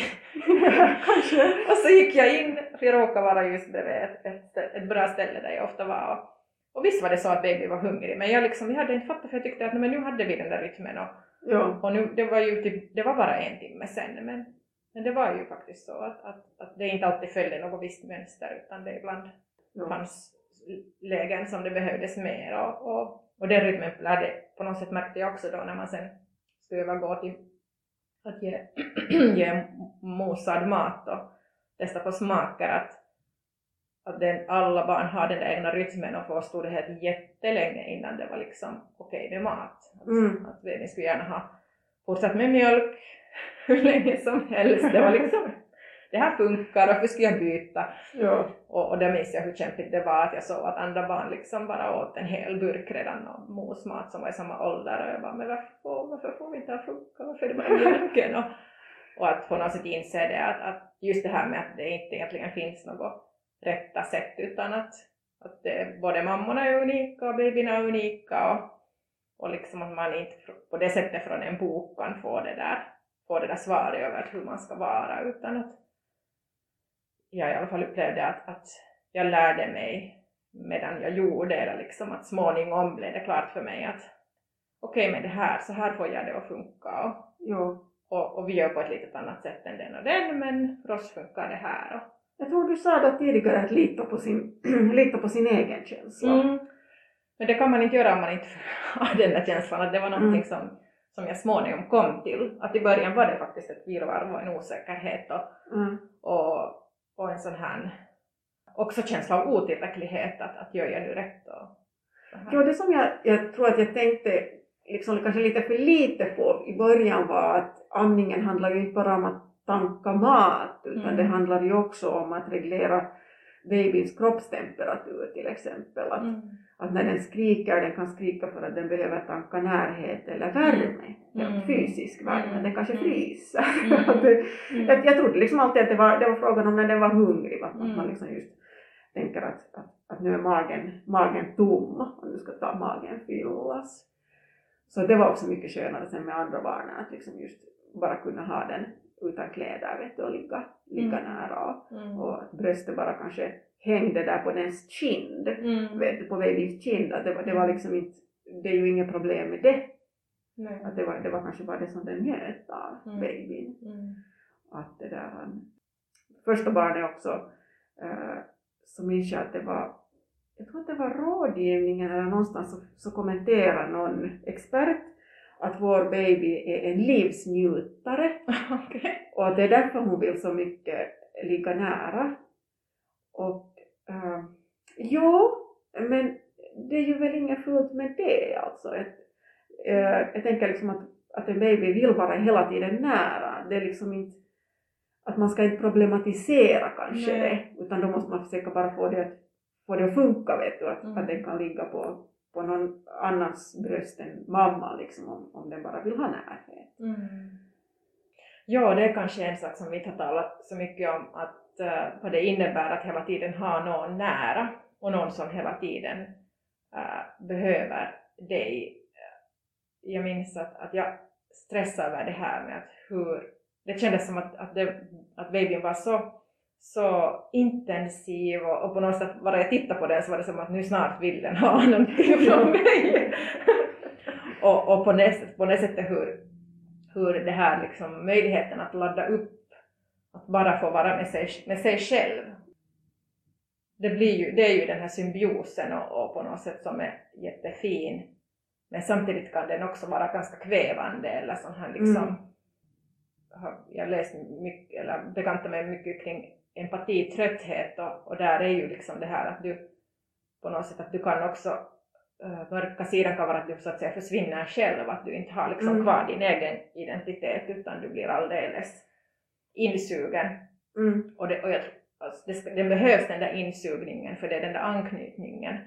Speaker 3: kanske. och så gick jag in, för jag råkade vara just bredvid ett, ett, ett bra ställe där jag ofta var. Och, och visst var det så att baby var hungrig, men jag, liksom, jag hade inte fattat för jag tyckte att men nu hade vi den där rytmen och, ja. och nu, det var ju typ, det var bara en timme sen. Men, men det var ju faktiskt så att, att, att det inte alltid följde något visst mönster utan det ibland ja. fanns lägen som det behövdes mer och, och och den rytmen lärde, på något sätt märkte jag också då när man sen skulle övergå till att ge, ge mosad mat och testa på smaker att, att den, alla barn har den där egna rytmen och för oss stod det helt jättelänge innan det var liksom okej okay med mat. Att, mm. att vi skulle gärna ha fortsatt med mjölk hur länge som helst. Det var liksom det här funkar, varför ska jag byta? Ja. Och, och det minns jag hur kämpigt det var att jag såg att andra barn liksom bara åt en hel burk redan av mosmat som var i samma ålder och jag bara, men varför varför får vi inte ha frukost, varför är det bara mjölken? Och, och att på något sätt inse det att, att just det här med att det inte egentligen finns något rätta sätt utan att, att det, både mammorna är unika och babyerna är unika och, och liksom att man inte på det sättet från en bok kan få det där, få det där svaret över hur man ska vara utan att jag i alla fall upplevde att, att jag lärde mig medan jag gjorde det, liksom att småningom blev det klart för mig att okej okay, men det här, så här får jag det att funka och,
Speaker 2: Jo.
Speaker 3: och, och vi gör på ett litet annat sätt än den och den men för oss funkar det här. Och,
Speaker 2: Jag tror du sa då tidigare att lita på sin, lita på sin egen känsla.
Speaker 3: Mm. Men det kan man inte göra om man inte har den där känslan att det var någonting
Speaker 2: Mm.
Speaker 3: som, som jag småningom kom till. Att i början var det faktiskt ett virrvarr och en osäkerhet och,
Speaker 2: Mm.
Speaker 3: och, och en sån här också känsla av otillräcklighet att, att gör jag nu rätt och.
Speaker 2: Jo, det som jag, jag tror att jag tänkte liksom kanske lite för lite på i början var att amningen handlar ju inte bara om att tanka mat utan
Speaker 3: Mm.
Speaker 2: det handlar ju också om att reglera babyns kroppstemperatur till exempel. Att,
Speaker 3: Mm.
Speaker 2: att när den skriker, den kan skrika för att den behöver tanka närhet eller värme,
Speaker 3: Mm.
Speaker 2: helt fysisk värme,
Speaker 3: Mm.
Speaker 2: den kanske
Speaker 3: Mm.
Speaker 2: fryser.
Speaker 3: Mm. Mm.
Speaker 2: jag, jag trodde liksom alltid att det var, det var frågan om när den var hungrig, att, att
Speaker 3: Mm.
Speaker 2: man liksom just tänker att, att, att nu är magen, magen tom och nu ska ta magen fyllas. Så det var också mycket skönare sen med andra barnen att liksom just bara kunna ha den utan kläder vet du, och ligga, ligga
Speaker 3: Mm.
Speaker 2: nära och,
Speaker 3: Mm.
Speaker 2: och att bröstet bara kanske hängde där på dens kind,
Speaker 3: Mm.
Speaker 2: vet på babyns kind, att det, var- det var liksom inte, det är ju inget problem med det,
Speaker 3: Nej.
Speaker 2: att det var, det var kanske bara det som den njöt av,
Speaker 3: Mm.
Speaker 2: babyn
Speaker 3: Mm.
Speaker 2: att det där han, första barnet också, eh, så minns jag att det var, jag tror att det var rådgivningen eller någonstans så, så kommenterade någon expert att vår baby är en livsnjutare
Speaker 3: Okej.
Speaker 2: och att det är därför hon vill så mycket ligga nära. Och eh, jo, men det är ju väl inget fult med det alltså. Ett, eh, jag tänker liksom att, att en baby vill vara hela tiden nära. Det är liksom inte att man ska inte problematisera kanske
Speaker 3: Nej.
Speaker 2: det, utan då måste man försöka bara få det få det att funka vet du, att,
Speaker 3: Mm.
Speaker 2: att den kan ligga på, på någon annans bröst än mamma liksom om, om den bara vill ha närhet.
Speaker 3: Mm. Ja, det är kanske en sak som vi inte har talat så mycket om, att uh, vad det innebär att hela tiden ha någon nära och någon som hela tiden uh, behöver dig. Jag minns att, att jag stressade över det här med att hur, det kändes som att, att, det, att babyn var så, så intensiv och, och på något sätt, bara jag tittade på den så var det som att nu snart vill den ha någonting från mig. och och på, det, på det sättet hur, hur det här liksom möjligheten att ladda upp, att bara få vara med sig, med sig själv. Det, blir ju, det är ju den här symbiosen och, och på något sätt som är jättefin. Men samtidigt kan den också vara ganska kvävande eller sån här liksom,
Speaker 2: Mm.
Speaker 3: har jag läst mycket, eller bekantat mig mycket kring empati, trötthet och, och där är ju liksom det här att du på något sätt att du kan också uh, mörka sidan kan vara att du så att säga försvinner själv, att du inte har liksom
Speaker 2: Mm.
Speaker 3: kvar din egen identitet utan du blir alldeles insugen.
Speaker 2: Mm.
Speaker 3: Och, det, och jag, alltså det, ska, det behövs den där insugningen för det är den där anknytningen.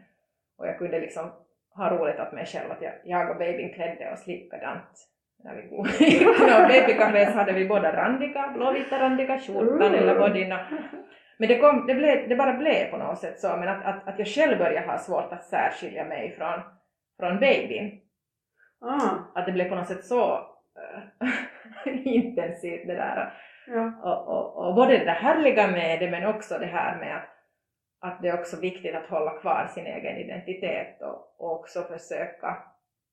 Speaker 3: Och jag kunde liksom ha roligt åt mig själv att jag, jag och babyn klädde oss likadant. När vi på något babycafé så hade vi båda randiga, blåvita randiga skjortan eller bodyn. och- Men det, kom, det, blev, det bara blev på något sätt så, men att, att, att jag själv började ha svårt att särskilja mig från, från babyn.
Speaker 2: Ah,
Speaker 3: Att det blev på något sätt så äh, intensivt det där.
Speaker 2: ja.
Speaker 3: Och, och, och både det härliga med det men också det här med att, att det är också viktigt att hålla kvar sin egen identitet och, och också försöka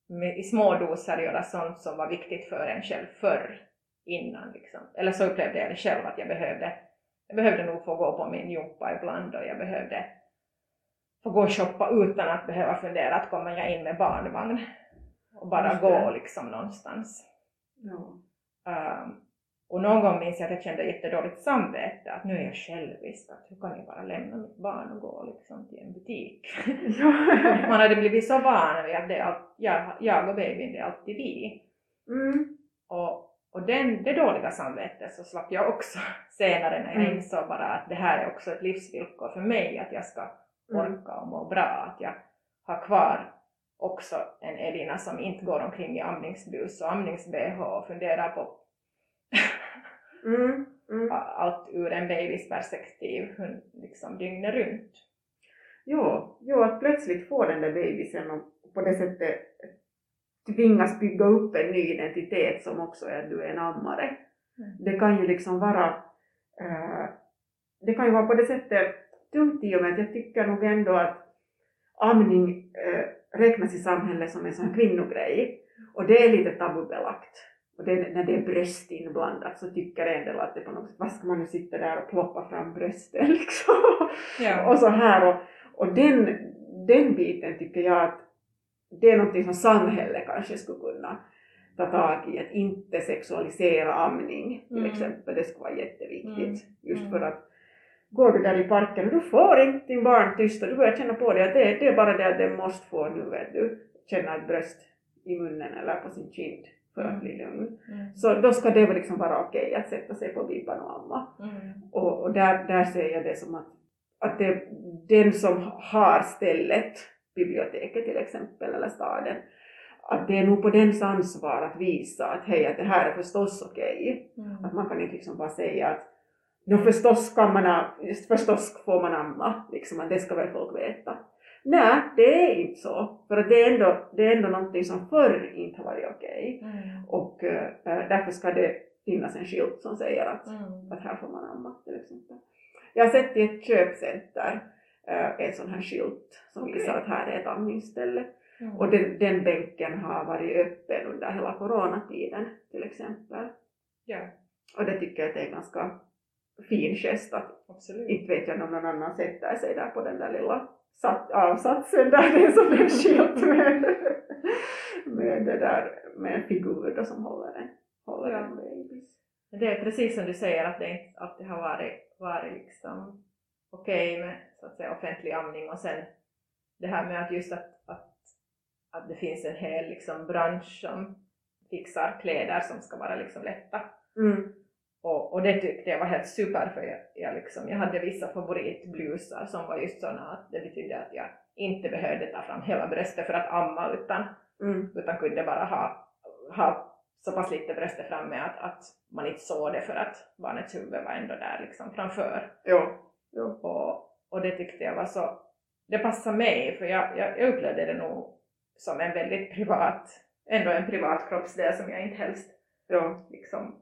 Speaker 3: med, i små doser göra sånt som var viktigt för en själv förr innan. Liksom. Eller så upplevde jag det själv att jag behövde, jag behövde nog få gå på min jumpa ibland och jag behövde få gå och shoppa utan att behöva fundera att kommer jag in med barnvagn och bara gå liksom någonstans.
Speaker 2: ja.
Speaker 3: Um, och någon gång minns jag att jag kände jättedåligt samvete, att nu är jag självisk, att hur kan jag bara lämna mitt barn och gå liksom till en butik? Man hade blivit så van vid att det är allt, jag, jag och babyn, det är alltid vi.
Speaker 2: Mm.
Speaker 3: Och, och den, det dåliga samvetet så slapp jag också senare när jag
Speaker 2: Mm.
Speaker 3: insåg bara att det här är också ett livsvillkor för mig, att jag ska
Speaker 2: Mm.
Speaker 3: orka och må bra, att jag har kvar också en Elina som inte går omkring i amningsblus och amnings-bh och funderar på
Speaker 2: Mm. Mm.
Speaker 3: allt ur en babys perspektiv liksom dygnet runt.
Speaker 2: Jo, jo, att plötsligt få den där bebisen och på det sättet tvingas bygga upp en ny identitet som också är att du är en ammare.
Speaker 3: Mm.
Speaker 2: Det kan ju liksom vara, eh, det kan ju vara på det sättet tungt i och med att jag tycker nog ändå att amning eh, räknas i samhället som en sån kvinnogrej och det är lite tabubelagt. Och det, när det är bröst inblandat så tycker en del att det på något sätt, vad ska man nu sitta där och ploppa fram brösten liksom?
Speaker 3: Ja.
Speaker 2: och så här och, och den, den biten tycker jag att det är någonting som samhället kanske skulle kunna ta tag i, att inte sexualisera amning till
Speaker 3: Mm.
Speaker 2: exempel, det skulle vara jätteviktigt.
Speaker 3: Mm.
Speaker 2: Just
Speaker 3: Mm.
Speaker 2: för att går du där i parken och du får inte din barn tyst och du börjar känna på det att det, det är bara det att den måste få nu vet du, känna ett bröst i munnen eller på sin kind för att bli lugn.
Speaker 3: Mm.
Speaker 2: Så då ska det liksom vara okej att sätta sig på bibban och amma.
Speaker 3: Mm.
Speaker 2: Och, och där, där ser jag det som att, att det, den som har stället, biblioteket till exempel, eller staden, att det är nog på dens ansvar att visa att hej, att det här är förstås okej.
Speaker 3: Mm.
Speaker 2: Att man kan inte liksom bara säga att no förstås kan man, förstås får man amma, liksom att det ska väl folk veta. Nej, det är inte så. För att det är ändå, det är ändå någonting som förr inte har varit okej.
Speaker 3: Mm.
Speaker 2: Och eh, därför ska det finnas en skylt som säger att
Speaker 3: Mm.
Speaker 2: att här får man amma till exempel. Jag har sett i ett köpcenter eh, en sån här skylt som
Speaker 3: Okej.
Speaker 2: visar att här är ett amningsställe.
Speaker 3: Mm.
Speaker 2: Och den, den bänken har varit öppen under hela coronatiden till exempel.
Speaker 3: Ja,
Speaker 2: Och det tycker jag att det är ganska fin gest att
Speaker 3: absolut.
Speaker 2: inte vet jag om någon annan sätter sig där på den där lilla sat, avsatsen där det är som en skylt med, med det där med en figur då som håller en, håller en
Speaker 3: Det är precis som du säger att det inte alltid har varit, varit liksom okej med så att säga, offentlig amning och sen det här med att just att, att, att det finns en hel liksom, bransch som fixar kläder som ska vara liksom lätta.
Speaker 2: Mm.
Speaker 3: Och, och det tyckte jag var helt super för jag, jag, liksom, jag hade vissa favoritblusar som var just sådana att det betydde att jag inte behövde ta fram hela bröstet för att amma utan,
Speaker 2: Mm.
Speaker 3: utan kunde bara ha, ha så pass lite bröstet framme att, att man inte såg det för att barnets huvud var ändå där liksom framför.
Speaker 2: Jo. Jo.
Speaker 3: Och, och det tyckte jag var så, det passade mig för jag, jag, jag upplevde det nog som en väldigt privat, ändå en privat kroppsdel som jag inte helst
Speaker 2: Jo.
Speaker 3: liksom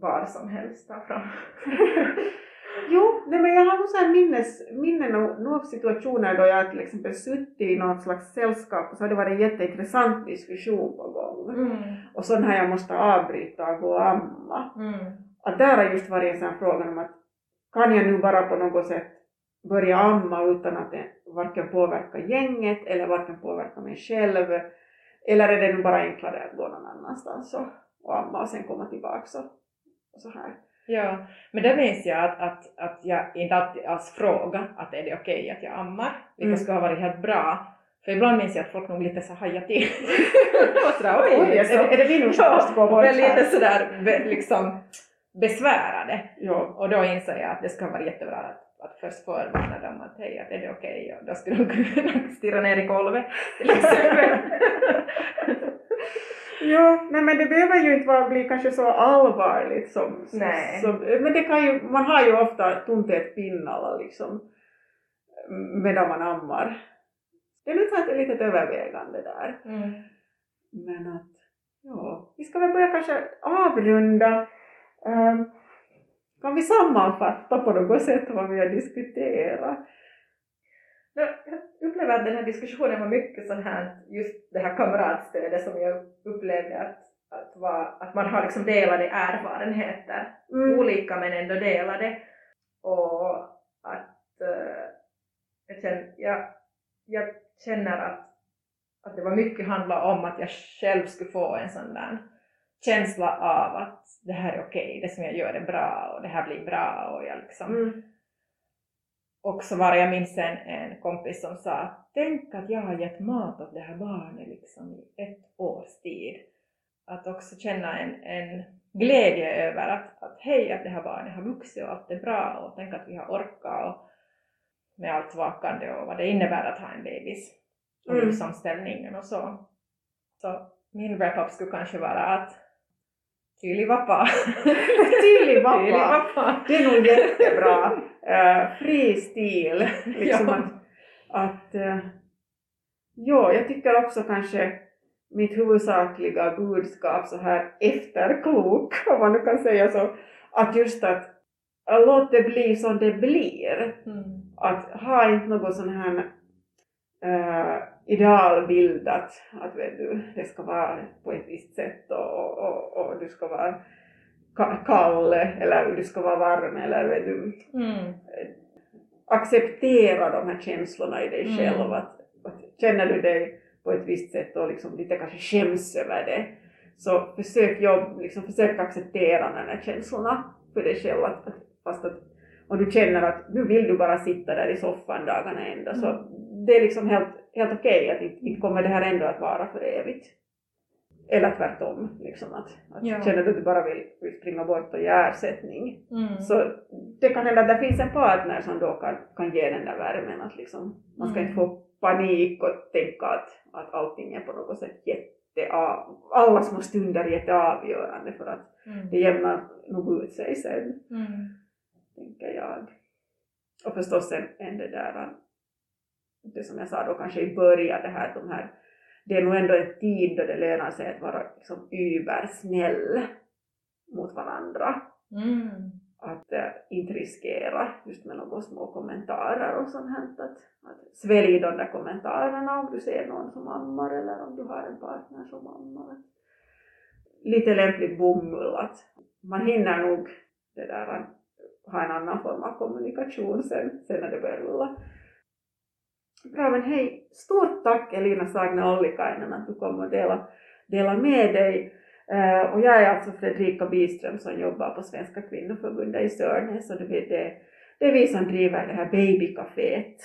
Speaker 3: var som helst tar fram.
Speaker 2: Jo, nej men jag har nog så här minnes, minnen av, situationer då jag till exempel suttit i något slags sällskap och så har det varit en jätteintressant diskussion på gång.
Speaker 3: Mm.
Speaker 2: Och så när jag måste avbryta och gå och amma.
Speaker 3: Mm.
Speaker 2: Att där har just varit en sån här fråga om att kan jag nu bara på något sätt börja amma utan att det varken påverkar gänget eller varken påverkar mig själv. Eller är det nu bara enklare att gå någon annanstans och, och amma och sen komma tillbaka och, och så här.
Speaker 3: Ja, men det minns jag att, att, att jag inte alltid alls frågade att är det okej att jag ammar, vilket
Speaker 2: Mm.
Speaker 3: skulle ha varit helt bra. För ibland minns jag att folk nog lite så hajade till. och sådär, oj,
Speaker 2: Oj, är det, är det vi nu som måste gå bort
Speaker 3: lite sådär be, liksom besvärade.
Speaker 2: Ja.
Speaker 3: Och då insåg jag att det ska vara jättebra att, att först förvarna dem att hej, att är det okej? Och då skulle de kunna stirra ner i golvet till exempel.
Speaker 2: Ja, nej men det behöver ju inte vara, bli kanske så allvarligt som,
Speaker 3: Nej.
Speaker 2: som men det kan ju, man har ju ofta tuntät pinnalla liksom medan man ammar. Det är nog ett litet övervägande där.
Speaker 3: Mm.
Speaker 2: Men att, ja, vi ska väl börja kanske avrunda. Ehm, kan vi sammanfatta på något sätt vad vi har diskuterat?
Speaker 3: Ja, Jag upplever att den här diskussionen var mycket sån här, just det här kamratstödet som jag upplevde att, att, var, att man har liksom delade erfarenheter,
Speaker 2: Mm.
Speaker 3: olika men ändå delade. Och att eh, jag, känner, jag, jag känner att, att det var mycket handla om att jag själv skulle få en sån där känsla av att det här är okej, det som jag gör är bra och det här blir bra och jag liksom
Speaker 2: Mm.
Speaker 3: Och så var jag minns en, en kompis som sa tänk att jag har gett mat åt det här barnet liksom i ett års tid. Att också känna en, en glädje över att, att hej att det här barnet har vuxit och allt är bra och tänk att vi har orkat och med allt vakande och vad det innebär att ha en bebis och
Speaker 2: Mm.
Speaker 3: livsomställningen och så. Så min wrap-up skulle kanske vara att Tydlig vappa.
Speaker 2: Det är nog jättebra. Uh, fri stil. Liksom
Speaker 3: Ja.
Speaker 2: att, att uh, ja, jag tycker också kanske mitt huvudsakliga budskap så här efterklok, om man nu kan säga så, att just att låt det bli som det blir.
Speaker 3: Mm.
Speaker 2: Att ha inte någon sån här uh, idealbild att, att vet du, det ska vara på ett visst sätt och, och, och du ska vara kall eller du ska vara varm eller vet du,
Speaker 3: Mm.
Speaker 2: acceptera de här känslorna i dig
Speaker 3: Mm.
Speaker 2: själv. Att, att känner du dig på ett visst sätt och liksom lite kanske skäms över det, så försök, jobb, liksom försök acceptera de här känslorna för dig själv. Att, att, fast att om du känner att nu vill du bara sitta där i soffan dagarna ända, så
Speaker 3: Mm.
Speaker 2: Det är liksom helt, helt okej att inte, inte kommer det här ändå att vara för evigt. Eller tvärtom, liksom att, att
Speaker 3: Ja.
Speaker 2: känner du att du bara vill, vill springa bort och ge ersättning,
Speaker 3: Mm.
Speaker 2: så det kan hända att det finns en partner som då kan, kan ge den där värmen. Att liksom, man ska
Speaker 3: Mm.
Speaker 2: inte få panik och tänka att, att allting är på något sätt jätte, alla små stunder är jätteavgörande för att
Speaker 3: Mm.
Speaker 2: det jämnar nog ut sig sen,
Speaker 3: Mm.
Speaker 2: tänker jag. Och förstås en, en det där, det som jag sa då kanske i början, det här, de här det är nog ändå en tid då det lönar sig att vara liksom übersnäll mot varandra
Speaker 3: Mm.
Speaker 2: att äh, inte riskera just med några små kommentarer och sånt här. Att, att svälj de där kommentarerna om du ser någon som ammar eller om du har en partner som ammar. Lite lämpligt bomull att man hinner nog det där, ha en annan form av kommunikation sen, sen när det börjar rulla. Bra men hej, stort tack Elina Sagne Ollikainen att du kom och dela, dela med dig Eh, och jag är alltså Fredrika Biström som jobbar på Svenska kvinnoförbundet i Sörnäs och det, är det, det är vi som driver det här babycaféet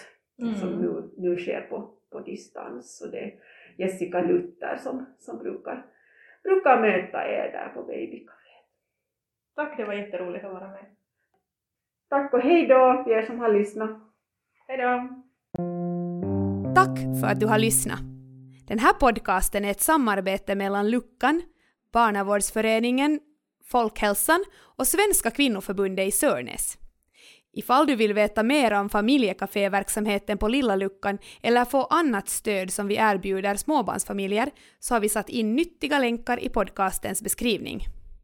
Speaker 2: som
Speaker 3: Mm.
Speaker 2: nu, nu sker på, på distans och det är Jessica Luther som, som brukar, brukar möta er där på babycaféet.
Speaker 3: Tack, det var jätteroligt att vara med.
Speaker 2: Tack och hej då till er som har lyssnat.
Speaker 3: Hej då!
Speaker 1: Tack för att du har lyssnat. Den här podcasten är ett samarbete mellan Luckan, Barnavårdsföreningen, Folkhälsan och Svenska kvinnoförbundet i Sörnäs. Ifall du vill veta mer om familjekaféverksamheten på Lilla Luckan eller få annat stöd som vi erbjuder småbarnsfamiljer så har vi satt in nyttiga länkar i podcastens beskrivning.